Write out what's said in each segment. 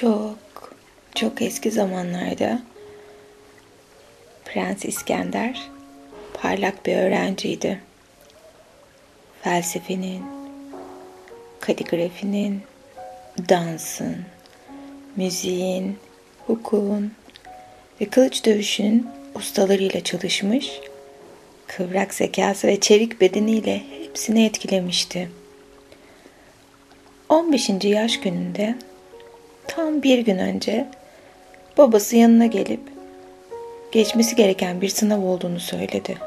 Çok, çok eski zamanlarda Prens İskender parlak bir öğrenciydi. Felsefenin, kaligrafinin, dansın, müziğin, hukukun ve kılıç dövüşünün ustalarıyla çalışmış, kıvrak zekası ve çevik bedeniyle hepsini etkilemişti. 15. yaş gününde tam bir gün önce babası yanına gelip geçmesi gereken bir sınav olduğunu söyledi.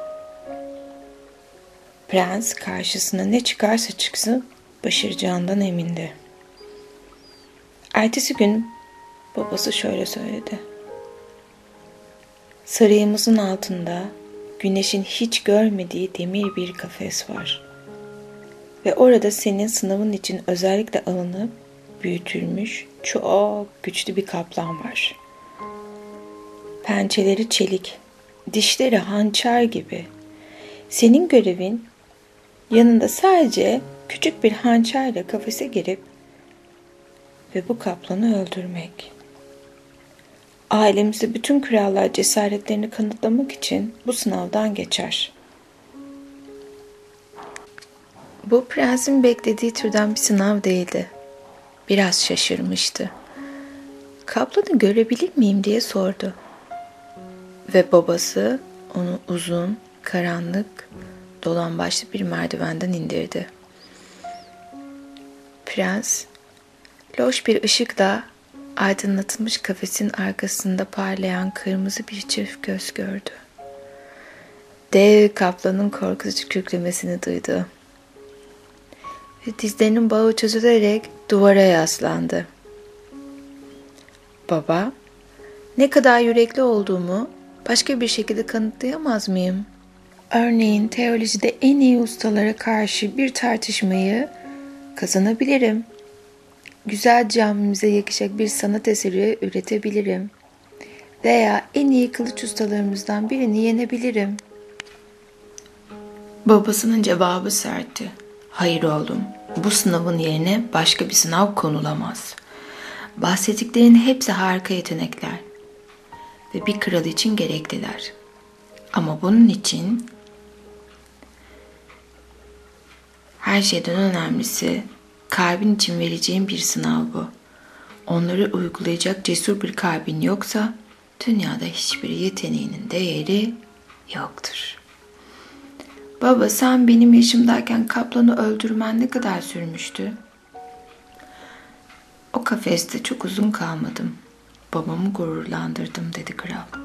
Prens karşısına ne çıkarsa çıksın başaracağından emindi. Ertesi gün babası şöyle söyledi. Sarayımızın altında güneşin hiç görmediği demir bir kafes var. Ve orada senin sınavın için özellikle alınıp büyütülmüş çok güçlü bir kaplan var. Pençeleri çelik, dişleri hançer gibi. Senin görevin yanında sadece küçük bir hançerle kafese girip ve bu kaplanı öldürmek. Ailemizde bütün krallar cesaretlerini kanıtlamak için bu sınavdan geçer. Bu prensin beklediği türden bir sınav değildi. Biraz şaşırmıştı. Kaplanı görebilir miyim diye sordu. Ve babası onu uzun, karanlık, dolan başlı bir merdivenden indirdi. Prens, loş bir ışıkla aydınlatılmış kafesin arkasında parlayan kırmızı bir çift göz gördü. Dev kaplanın korkutucu küklemesini duydu. Dizlerinin bağı çözülerek duvara yaslandı. Baba, ne kadar yürekli olduğumu başka bir şekilde kanıtlayamaz mıyım? Örneğin teolojide en iyi ustalara karşı bir tartışmayı kazanabilirim. Güzel camimize yakışacak bir sanat eseri üretebilirim. Veya en iyi kılıç ustalarımızdan birini yenebilirim. Babasının cevabı sertti. Hayır oğlum, bu sınavın yerine başka bir sınav konulamaz. Bahsettiklerin hepsi harika yetenekler ve bir kral için gerekliler. Ama bunun için her şeyden önemlisi kalbin için vereceğin bir sınav bu. Onları uygulayacak cesur bir kalbin yoksa dünyada hiçbir yeteneğinin değeri yoktur. Baba sen benim yaşımdayken kaplanı öldürmen ne kadar sürmüştü? O kafeste çok uzun kalmadım. Babamı gururlandırdım dedi kral.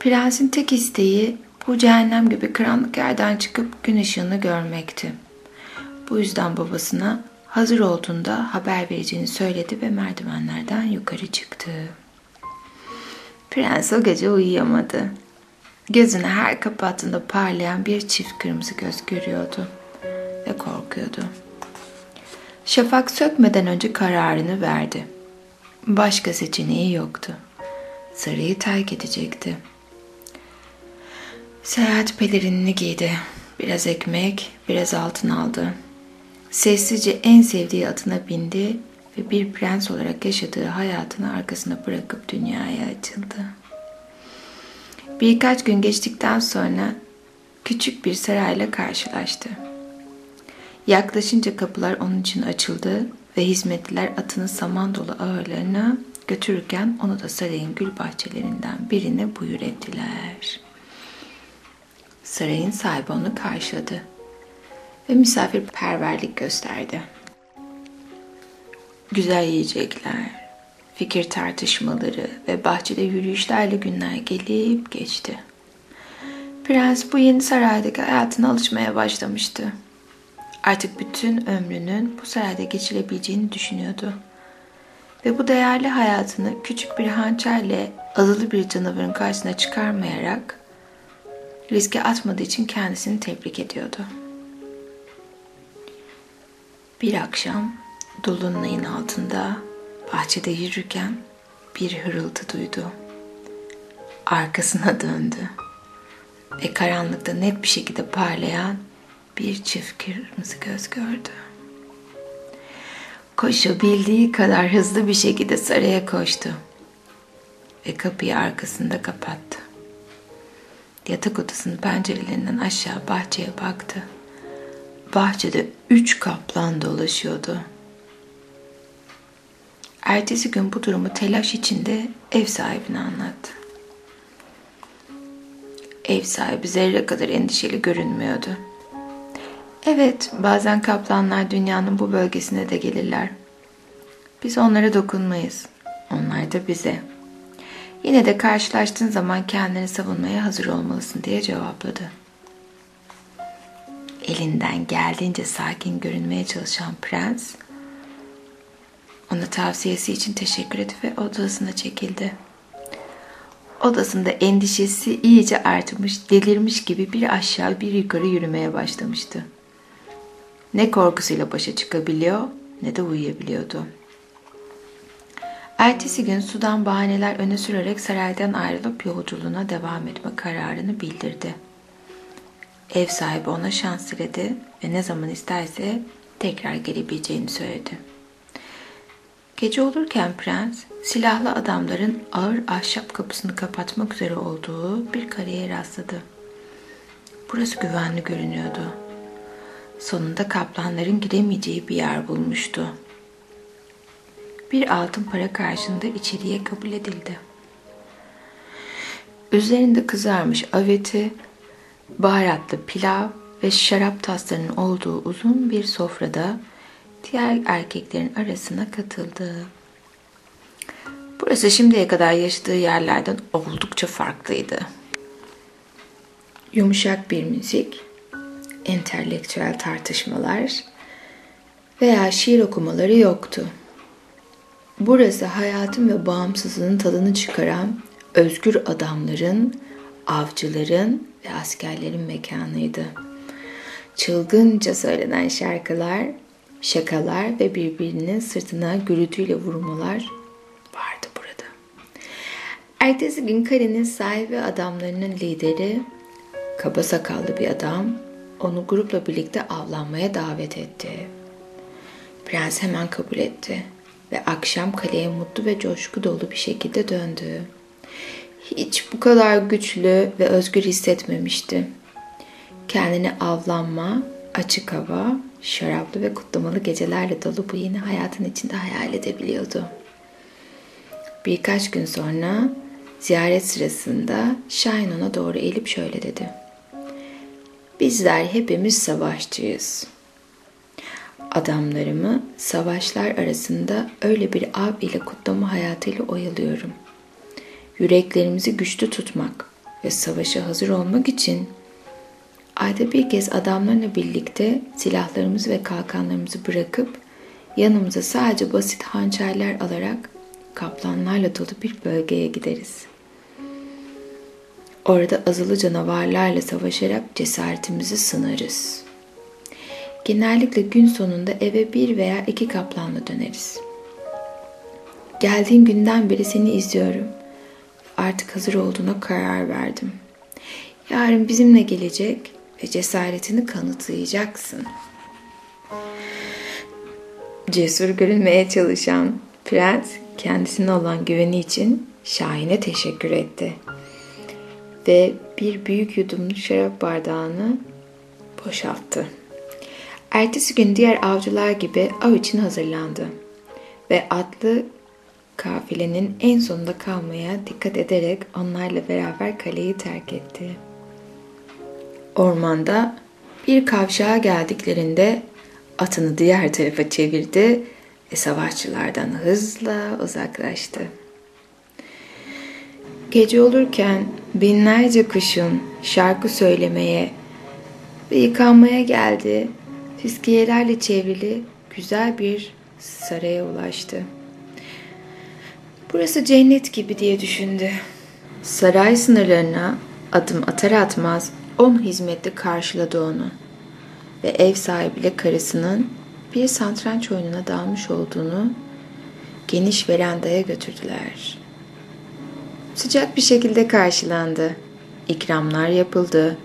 Prensin tek isteği bu cehennem gibi karanlık yerden çıkıp gün ışığını görmekti. Bu yüzden babasına hazır olduğunda haber vereceğini söyledi ve merdivenlerden yukarı çıktı. Prens o gece uyuyamadı. Gözünü her kapattığında parlayan bir çift kırmızı göz görüyordu ve korkuyordu. Şafak sökmeden önce kararını verdi. Başka seçeneği yoktu. Sarayı terk edecekti. Seyahat pelerinini giydi. Biraz ekmek, biraz altın aldı. Sessizce en sevdiği atına bindi ve bir prens olarak yaşadığı hayatını arkasına bırakıp dünyaya açıldı. Birkaç gün geçtikten sonra küçük bir sarayla karşılaştı. Yaklaşınca kapılar onun için açıldı ve hizmetliler atını saman dolu ağırlarına götürürken onu da sarayın gül bahçelerinden birine buyur ettiler. Sarayın sahibi onu karşıladı ve misafirperverlik gösterdi. Güzel yiyecekler, fikir tartışmaları ve bahçede yürüyüşlerle günler gelip geçti. Prens bu yeni saraydaki hayatına alışmaya başlamıştı. Artık bütün ömrünün bu sarayda geçirebileceğini düşünüyordu. Ve bu değerli hayatını küçük bir hançerle azılı bir canavarın karşısına çıkarmayarak riske atmadığı için kendisini tebrik ediyordu. Bir akşam dolunayın altında bahçede yürürken bir hırıltı duydu. Arkasına döndü ve karanlıkta net bir şekilde parlayan bir çift kırmızı göz gördü. Koşabildiği kadar hızlı bir şekilde saraya koştu ve kapıyı arkasında kapattı. Yatak odasının pencerelerinden aşağı bahçeye baktı. Bahçede üç kaplan dolaşıyordu. Ertesi gün bu durumu telaş içinde ev sahibine anlattı. Ev sahibi zerre kadar endişeli görünmüyordu. Evet, bazen kaplanlar dünyanın bu bölgesine de gelirler. Biz onlara dokunmayız. Onlar da bize. Yine de karşılaştığın zaman kendini savunmaya hazır olmalısın diye cevapladı. Elinden geldiğince sakin görünmeye çalışan prens, ona tavsiyesi için teşekkür etti ve odasına çekildi. Odasında endişesi iyice artmış, delirmiş gibi bir aşağı bir yukarı yürümeye başlamıştı. Ne korkusuyla başa çıkabiliyor ne de uyuyabiliyordu. Ertesi gün sudan bahaneler öne sürerek saraydan ayrılıp yolculuğuna devam etme kararını bildirdi. Ev sahibi ona şans diledi ve ne zaman isterse tekrar gelebileceğini söyledi. Gece olurken prens, silahlı adamların ağır ahşap kapısını kapatmak üzere olduğu bir kareye rastladı. Burası güvenli görünüyordu. Sonunda kaplanların giremeyeceği bir yer bulmuştu. Bir altın para karşılığında içeriye kabul edildi. Üzerinde kızarmış aveti, baharatlı pilav ve şarap taslarının olduğu uzun bir sofrada diğer erkeklerin arasına katıldı. Burası şimdiye kadar yaşadığı yerlerden oldukça farklıydı. Yumuşak bir müzik, entelektüel tartışmalar veya şiir okumaları yoktu. Burası hayatın ve bağımsızlığın tadını çıkaran özgür adamların, avcıların ve askerlerin mekanıydı. Çılgınca söylenen şarkılar, şakalar ve birbirinin sırtına gürültüyle vurmalar vardı burada. Ertesi gün karenin sahibi adamlarının lideri, kaba sakallı bir adam, onu grupla birlikte avlanmaya davet etti. Prens hemen kabul etti ve akşam kaleye mutlu ve coşku dolu bir şekilde döndü. Hiç bu kadar güçlü ve özgür hissetmemişti. Kendini avlanma, açık hava, şaraplı ve kutlamalı gecelerle dolu bu yeni hayatın içinde hayal edebiliyordu. Birkaç gün sonra ziyaret sırasında Şahin ona doğru eğilip şöyle dedi. Bizler hepimiz savaşçıyız. Adamlarımı savaşlar arasında öyle bir av ile kutlama hayatıyla oyalıyorum. Yüreklerimizi güçlü tutmak ve savaşa hazır olmak için ayda bir kez adamlarla birlikte silahlarımızı ve kalkanlarımızı bırakıp yanımıza sadece basit hançerler alarak kaplanlarla dolu bir bölgeye gideriz. Orada azılı canavarlarla savaşarak cesaretimizi sınarız.'' Genellikle gün sonunda eve bir veya iki kaplanla döneriz. Geldiğin günden beri seni izliyorum. Artık hazır olduğuna karar verdim. Yarın bizimle gelecek ve cesaretini kanıtlayacaksın. Cesur görünmeye çalışan prens kendisine olan güveni için Şahin'e teşekkür etti. Ve bir büyük yudumlu şarap bardağını boşalttı. Ertesi gün diğer avcılar gibi av için hazırlandı ve atlı kafilenin en sonunda kalmaya dikkat ederek onlarla beraber kaleyi terk etti. Ormanda bir kavşağa geldiklerinde atını diğer tarafa çevirdi ve savaşçılardan hızla uzaklaştı. Gece olurken binlerce kuşun şarkı söylemeye ve yıkanmaya geldi fiskiyelerle çevrili güzel bir saraya ulaştı. Burası cennet gibi diye düşündü. Saray sınırlarına adım atar atmaz on hizmetli karşıladı onu ve ev sahibiyle karısının bir santranç oyununa dalmış olduğunu geniş verandaya götürdüler. Sıcak bir şekilde karşılandı. İkramlar yapıldı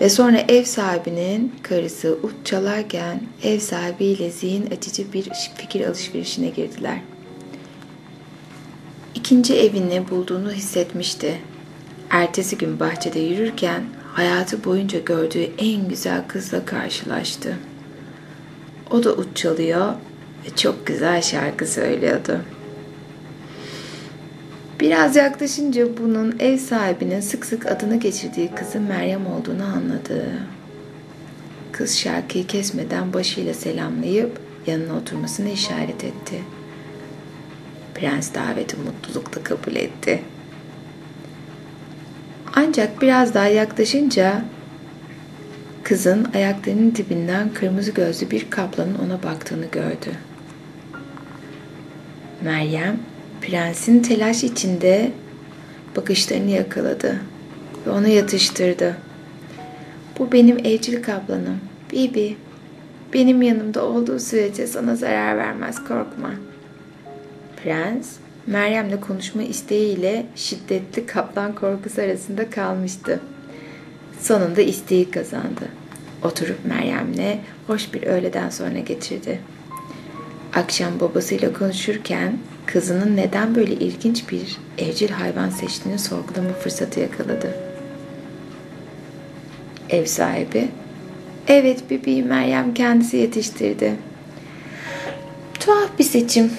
Ve sonra ev sahibinin karısı ut çalarken ev sahibiyle zihin açıcı bir fikir alışverişine girdiler. İkinci evini bulduğunu hissetmişti. Ertesi gün bahçede yürürken hayatı boyunca gördüğü en güzel kızla karşılaştı. O da ut çalıyor ve çok güzel şarkı söylüyordu. Biraz yaklaşınca bunun ev sahibinin sık sık adını geçirdiği kızı Meryem olduğunu anladı. Kız şarkıyı kesmeden başıyla selamlayıp yanına oturmasını işaret etti. Prens daveti mutlulukla kabul etti. Ancak biraz daha yaklaşınca kızın ayaklarının dibinden kırmızı gözlü bir kaplanın ona baktığını gördü. Meryem prensin telaş içinde bakışlarını yakaladı ve onu yatıştırdı. Bu benim evcil kaplanım. Bibi, benim yanımda olduğu sürece sana zarar vermez korkma. Prens, Meryem'le konuşma isteğiyle şiddetli kaplan korkusu arasında kalmıştı. Sonunda isteği kazandı. Oturup Meryem'le hoş bir öğleden sonra geçirdi. Akşam babasıyla konuşurken kızının neden böyle ilginç bir evcil hayvan seçtiğini sorgulama fırsatı yakaladı. Ev sahibi, evet bebeği Meryem kendisi yetiştirdi. Tuhaf bir seçim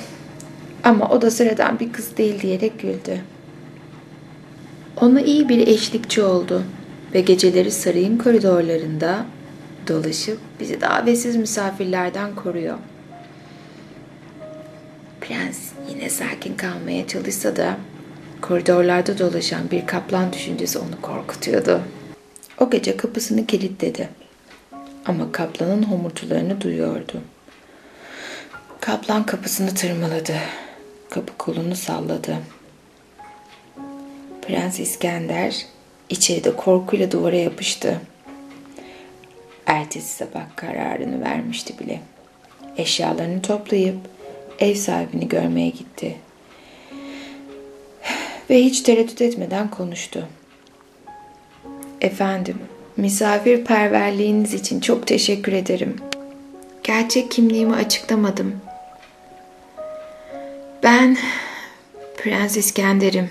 ama o da sıradan bir kız değil diyerek güldü. Ona iyi bir eşlikçi oldu ve geceleri sarayın koridorlarında dolaşıp bizi davetsiz misafirlerden koruyor. Prens yine sakin kalmaya çalışsa da koridorlarda dolaşan bir kaplan düşüncesi onu korkutuyordu. O gece kapısını kilitledi. Ama kaplanın homurtularını duyuyordu. Kaplan kapısını tırmaladı. Kapı kolunu salladı. Prens İskender içeride korkuyla duvara yapıştı. Ertesi sabah kararını vermişti bile. Eşyalarını toplayıp ev sahibini görmeye gitti. Ve hiç tereddüt etmeden konuştu. Efendim, misafirperverliğiniz için çok teşekkür ederim. Gerçek kimliğimi açıklamadım. Ben Prens İskender'im.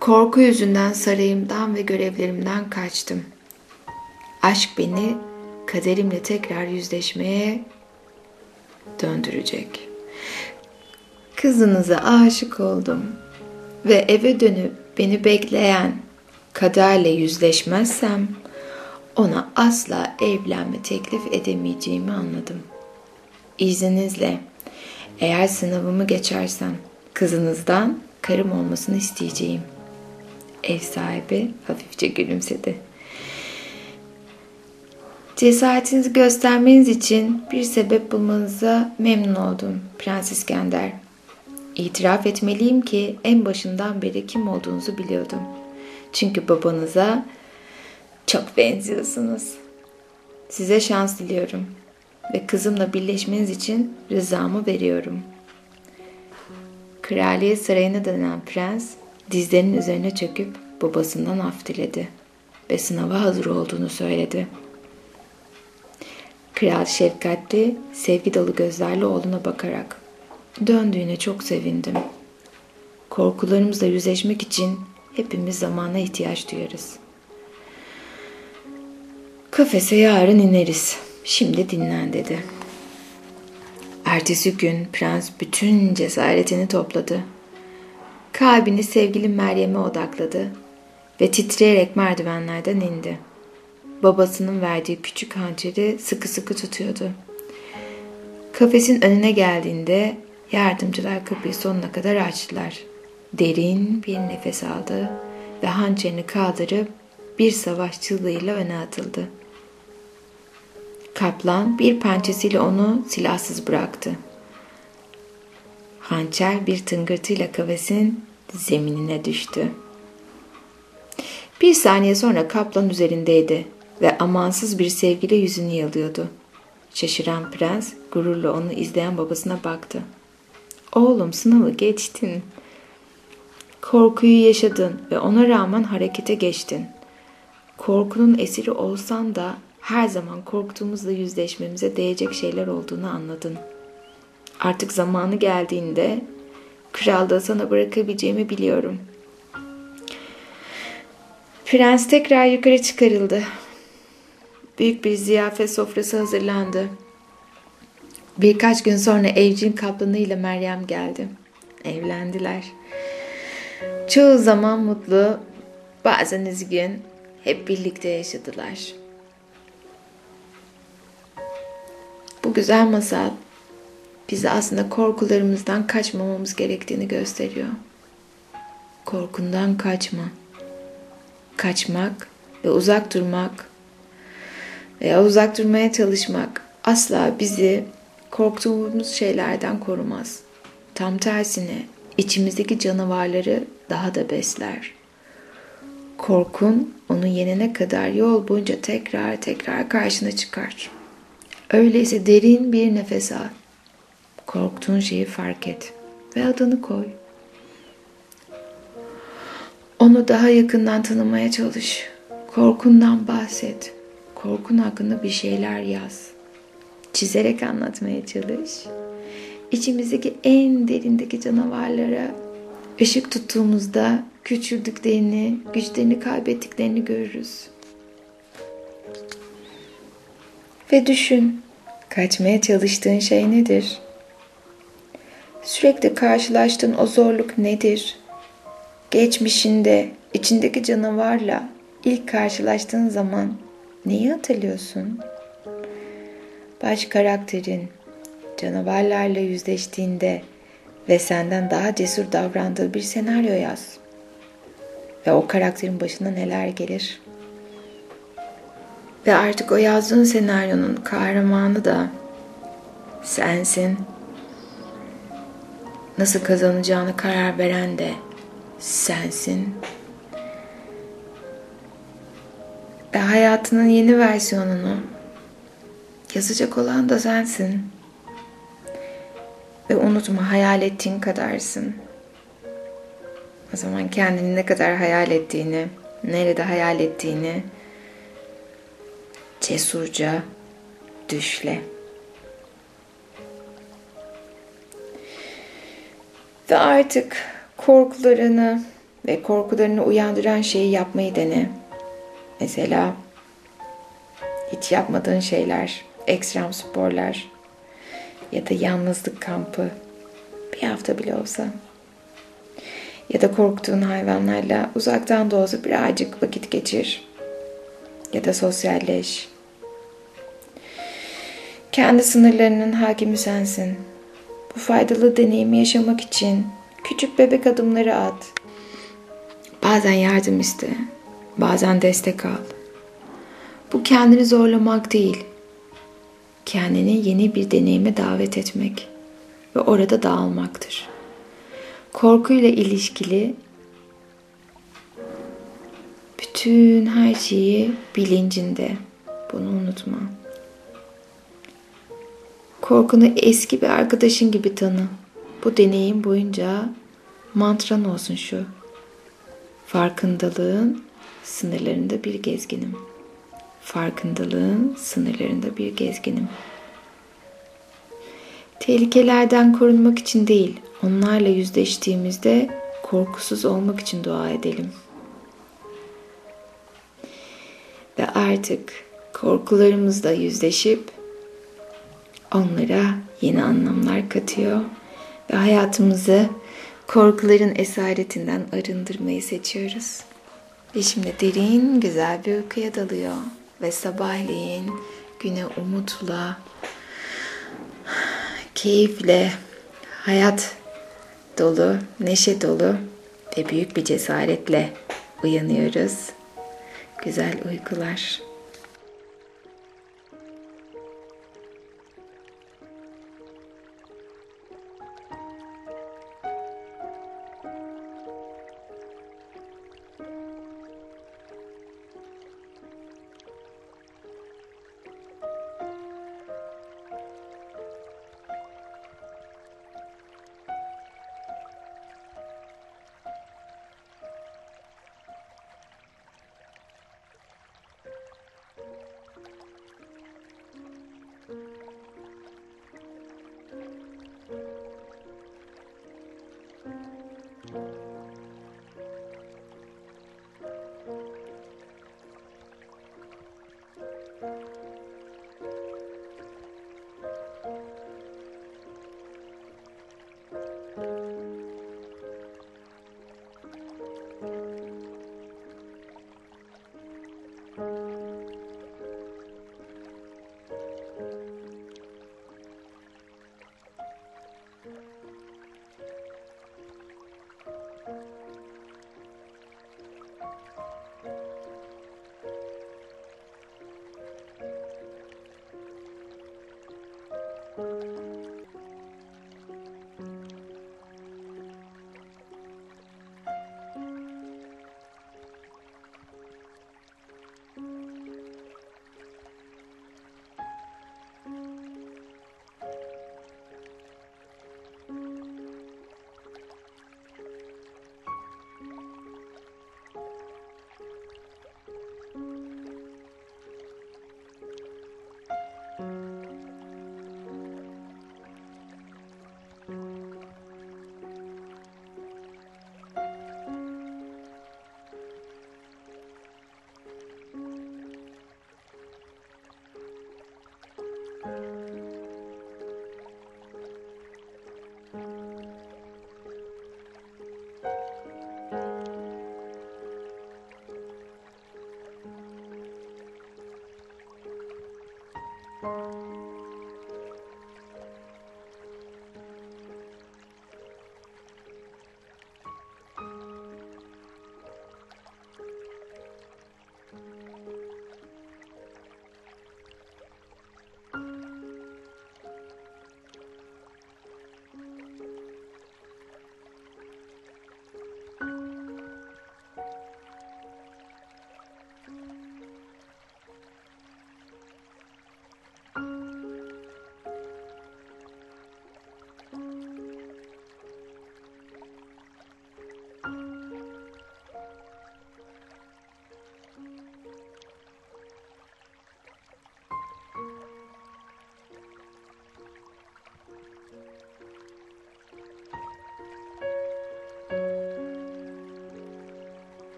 Korku yüzünden sarayımdan ve görevlerimden kaçtım. Aşk beni kaderimle tekrar yüzleşmeye döndürecek. Kızınıza aşık oldum ve eve dönüp beni bekleyen kaderle yüzleşmezsem ona asla evlenme teklif edemeyeceğimi anladım. İzninizle eğer sınavımı geçersem kızınızdan karım olmasını isteyeceğim. Ev sahibi hafifçe gülümsedi. Cesaretinizi göstermeniz için bir sebep bulmanıza memnun oldum Prens İskender. İtiraf etmeliyim ki en başından beri kim olduğunuzu biliyordum. Çünkü babanıza çok benziyorsunuz. Size şans diliyorum ve kızımla birleşmeniz için rızamı veriyorum. Kraliyet sarayına dönen prens dizlerinin üzerine çöküp babasından af diledi ve sınava hazır olduğunu söyledi. Kral şefkatli, sevgi dolu gözlerle oğluna bakarak döndüğüne çok sevindim. Korkularımızla yüzleşmek için hepimiz zamana ihtiyaç duyarız. Kafese yarın ineriz. Şimdi dinlen dedi. Ertesi gün prens bütün cesaretini topladı. Kalbini sevgili Meryem'e odakladı ve titreyerek merdivenlerden indi. Babasının verdiği küçük hançeri sıkı sıkı tutuyordu. Kafesin önüne geldiğinde yardımcılar kapıyı sonuna kadar açtılar. Derin bir nefes aldı ve hançerini kaldırıp bir savaş çığlığıyla öne atıldı. Kaplan bir pençesiyle onu silahsız bıraktı. Hançer bir tıngırtıyla kafesin zeminine düştü. Bir saniye sonra kaplan üzerindeydi ve amansız bir sevgiyle yüzünü yalıyordu. Şaşıran prens gururla onu izleyen babasına baktı. Oğlum sınavı geçtin. Korkuyu yaşadın ve ona rağmen harekete geçtin. korkunun esiri olsan da her zaman korktuğumuzla yüzleşmemize değecek şeyler olduğunu anladın. Artık zamanı geldiğinde kralda sana bırakabileceğimi biliyorum. Prens tekrar yukarı çıkarıldı. Büyük bir ziyafet sofrası hazırlandı. Birkaç gün sonra evcil kaplanı ile Meryem geldi. Evlendiler. Çoğu zaman mutlu, bazen üzgün, hep birlikte yaşadılar. Güzel masal bize aslında korkularımızdan kaçmamamız gerektiğini gösteriyor. Korkundan kaçma. Kaçmak ve uzak durmak veya uzak durmaya çalışmak asla bizi korktuğumuz şeylerden korumaz. Tam tersine içimizdeki canavarları daha da besler. Korkun onu yenene kadar yol boyunca tekrar tekrar karşına çıkar. Öyleyse derin bir nefes al. Korktuğun şeyi fark et ve adını koy. Onu daha yakından tanımaya çalış. Korkundan bahset. Korkun hakkında bir şeyler yaz. Çizerek anlatmaya çalış. İçimizdeki en derindeki canavarlara ışık tuttuğumuzda küçüldüklerini, güçlerini kaybettiklerini görürüz. Ve düşün, kaçmaya çalıştığın şey nedir? Sürekli karşılaştığın o zorluk nedir? Geçmişinde içindeki canavarla ilk karşılaştığın zaman neyi hatırlıyorsun? Baş karakterin canavarlarla yüzleştiğinde ve senden daha cesur davrandığı bir senaryo yaz. Ve o karakterin başına neler gelir? Ve artık o yazdığın senaryonun kahramanı da sensin. Nasıl kazanacağını karar veren de sensin. Ve hayatının yeni versiyonunu yazacak olan da sensin. Ve unutma hayal ettiğin kadarsın. O zaman kendini ne kadar hayal ettiğini, nerede hayal ettiğini cesurca düşle. Ve artık korkularını ve korkularını uyandıran şeyi yapmayı dene. Mesela hiç yapmadığın şeyler, ekstrem sporlar ya da yalnızlık kampı bir hafta bile olsa. Ya da korktuğun hayvanlarla uzaktan da olsa birazcık vakit geçir. Ya da sosyalleş. Kendi sınırlarının hakimi sensin. Bu faydalı deneyimi yaşamak için küçük bebek adımları at. Bazen yardım iste, bazen destek al. Bu kendini zorlamak değil, kendini yeni bir deneyime davet etmek ve orada dağılmaktır. Korkuyla ilişkili bütün her şeyi bilincinde. Bunu unutma. Korkunu eski bir arkadaşın gibi tanı. Bu deneyim boyunca mantran olsun şu. Farkındalığın sınırlarında bir gezginim. Farkındalığın sınırlarında bir gezginim. Tehlikelerden korunmak için değil, onlarla yüzleştiğimizde korkusuz olmak için dua edelim. Ve artık korkularımızla yüzleşip onlara yeni anlamlar katıyor ve hayatımızı korkuların esaretinden arındırmayı seçiyoruz. Ve şimdi derin güzel bir uykuya dalıyor ve sabahleyin güne umutla, keyifle, hayat dolu, neşe dolu ve büyük bir cesaretle uyanıyoruz. Güzel uykular.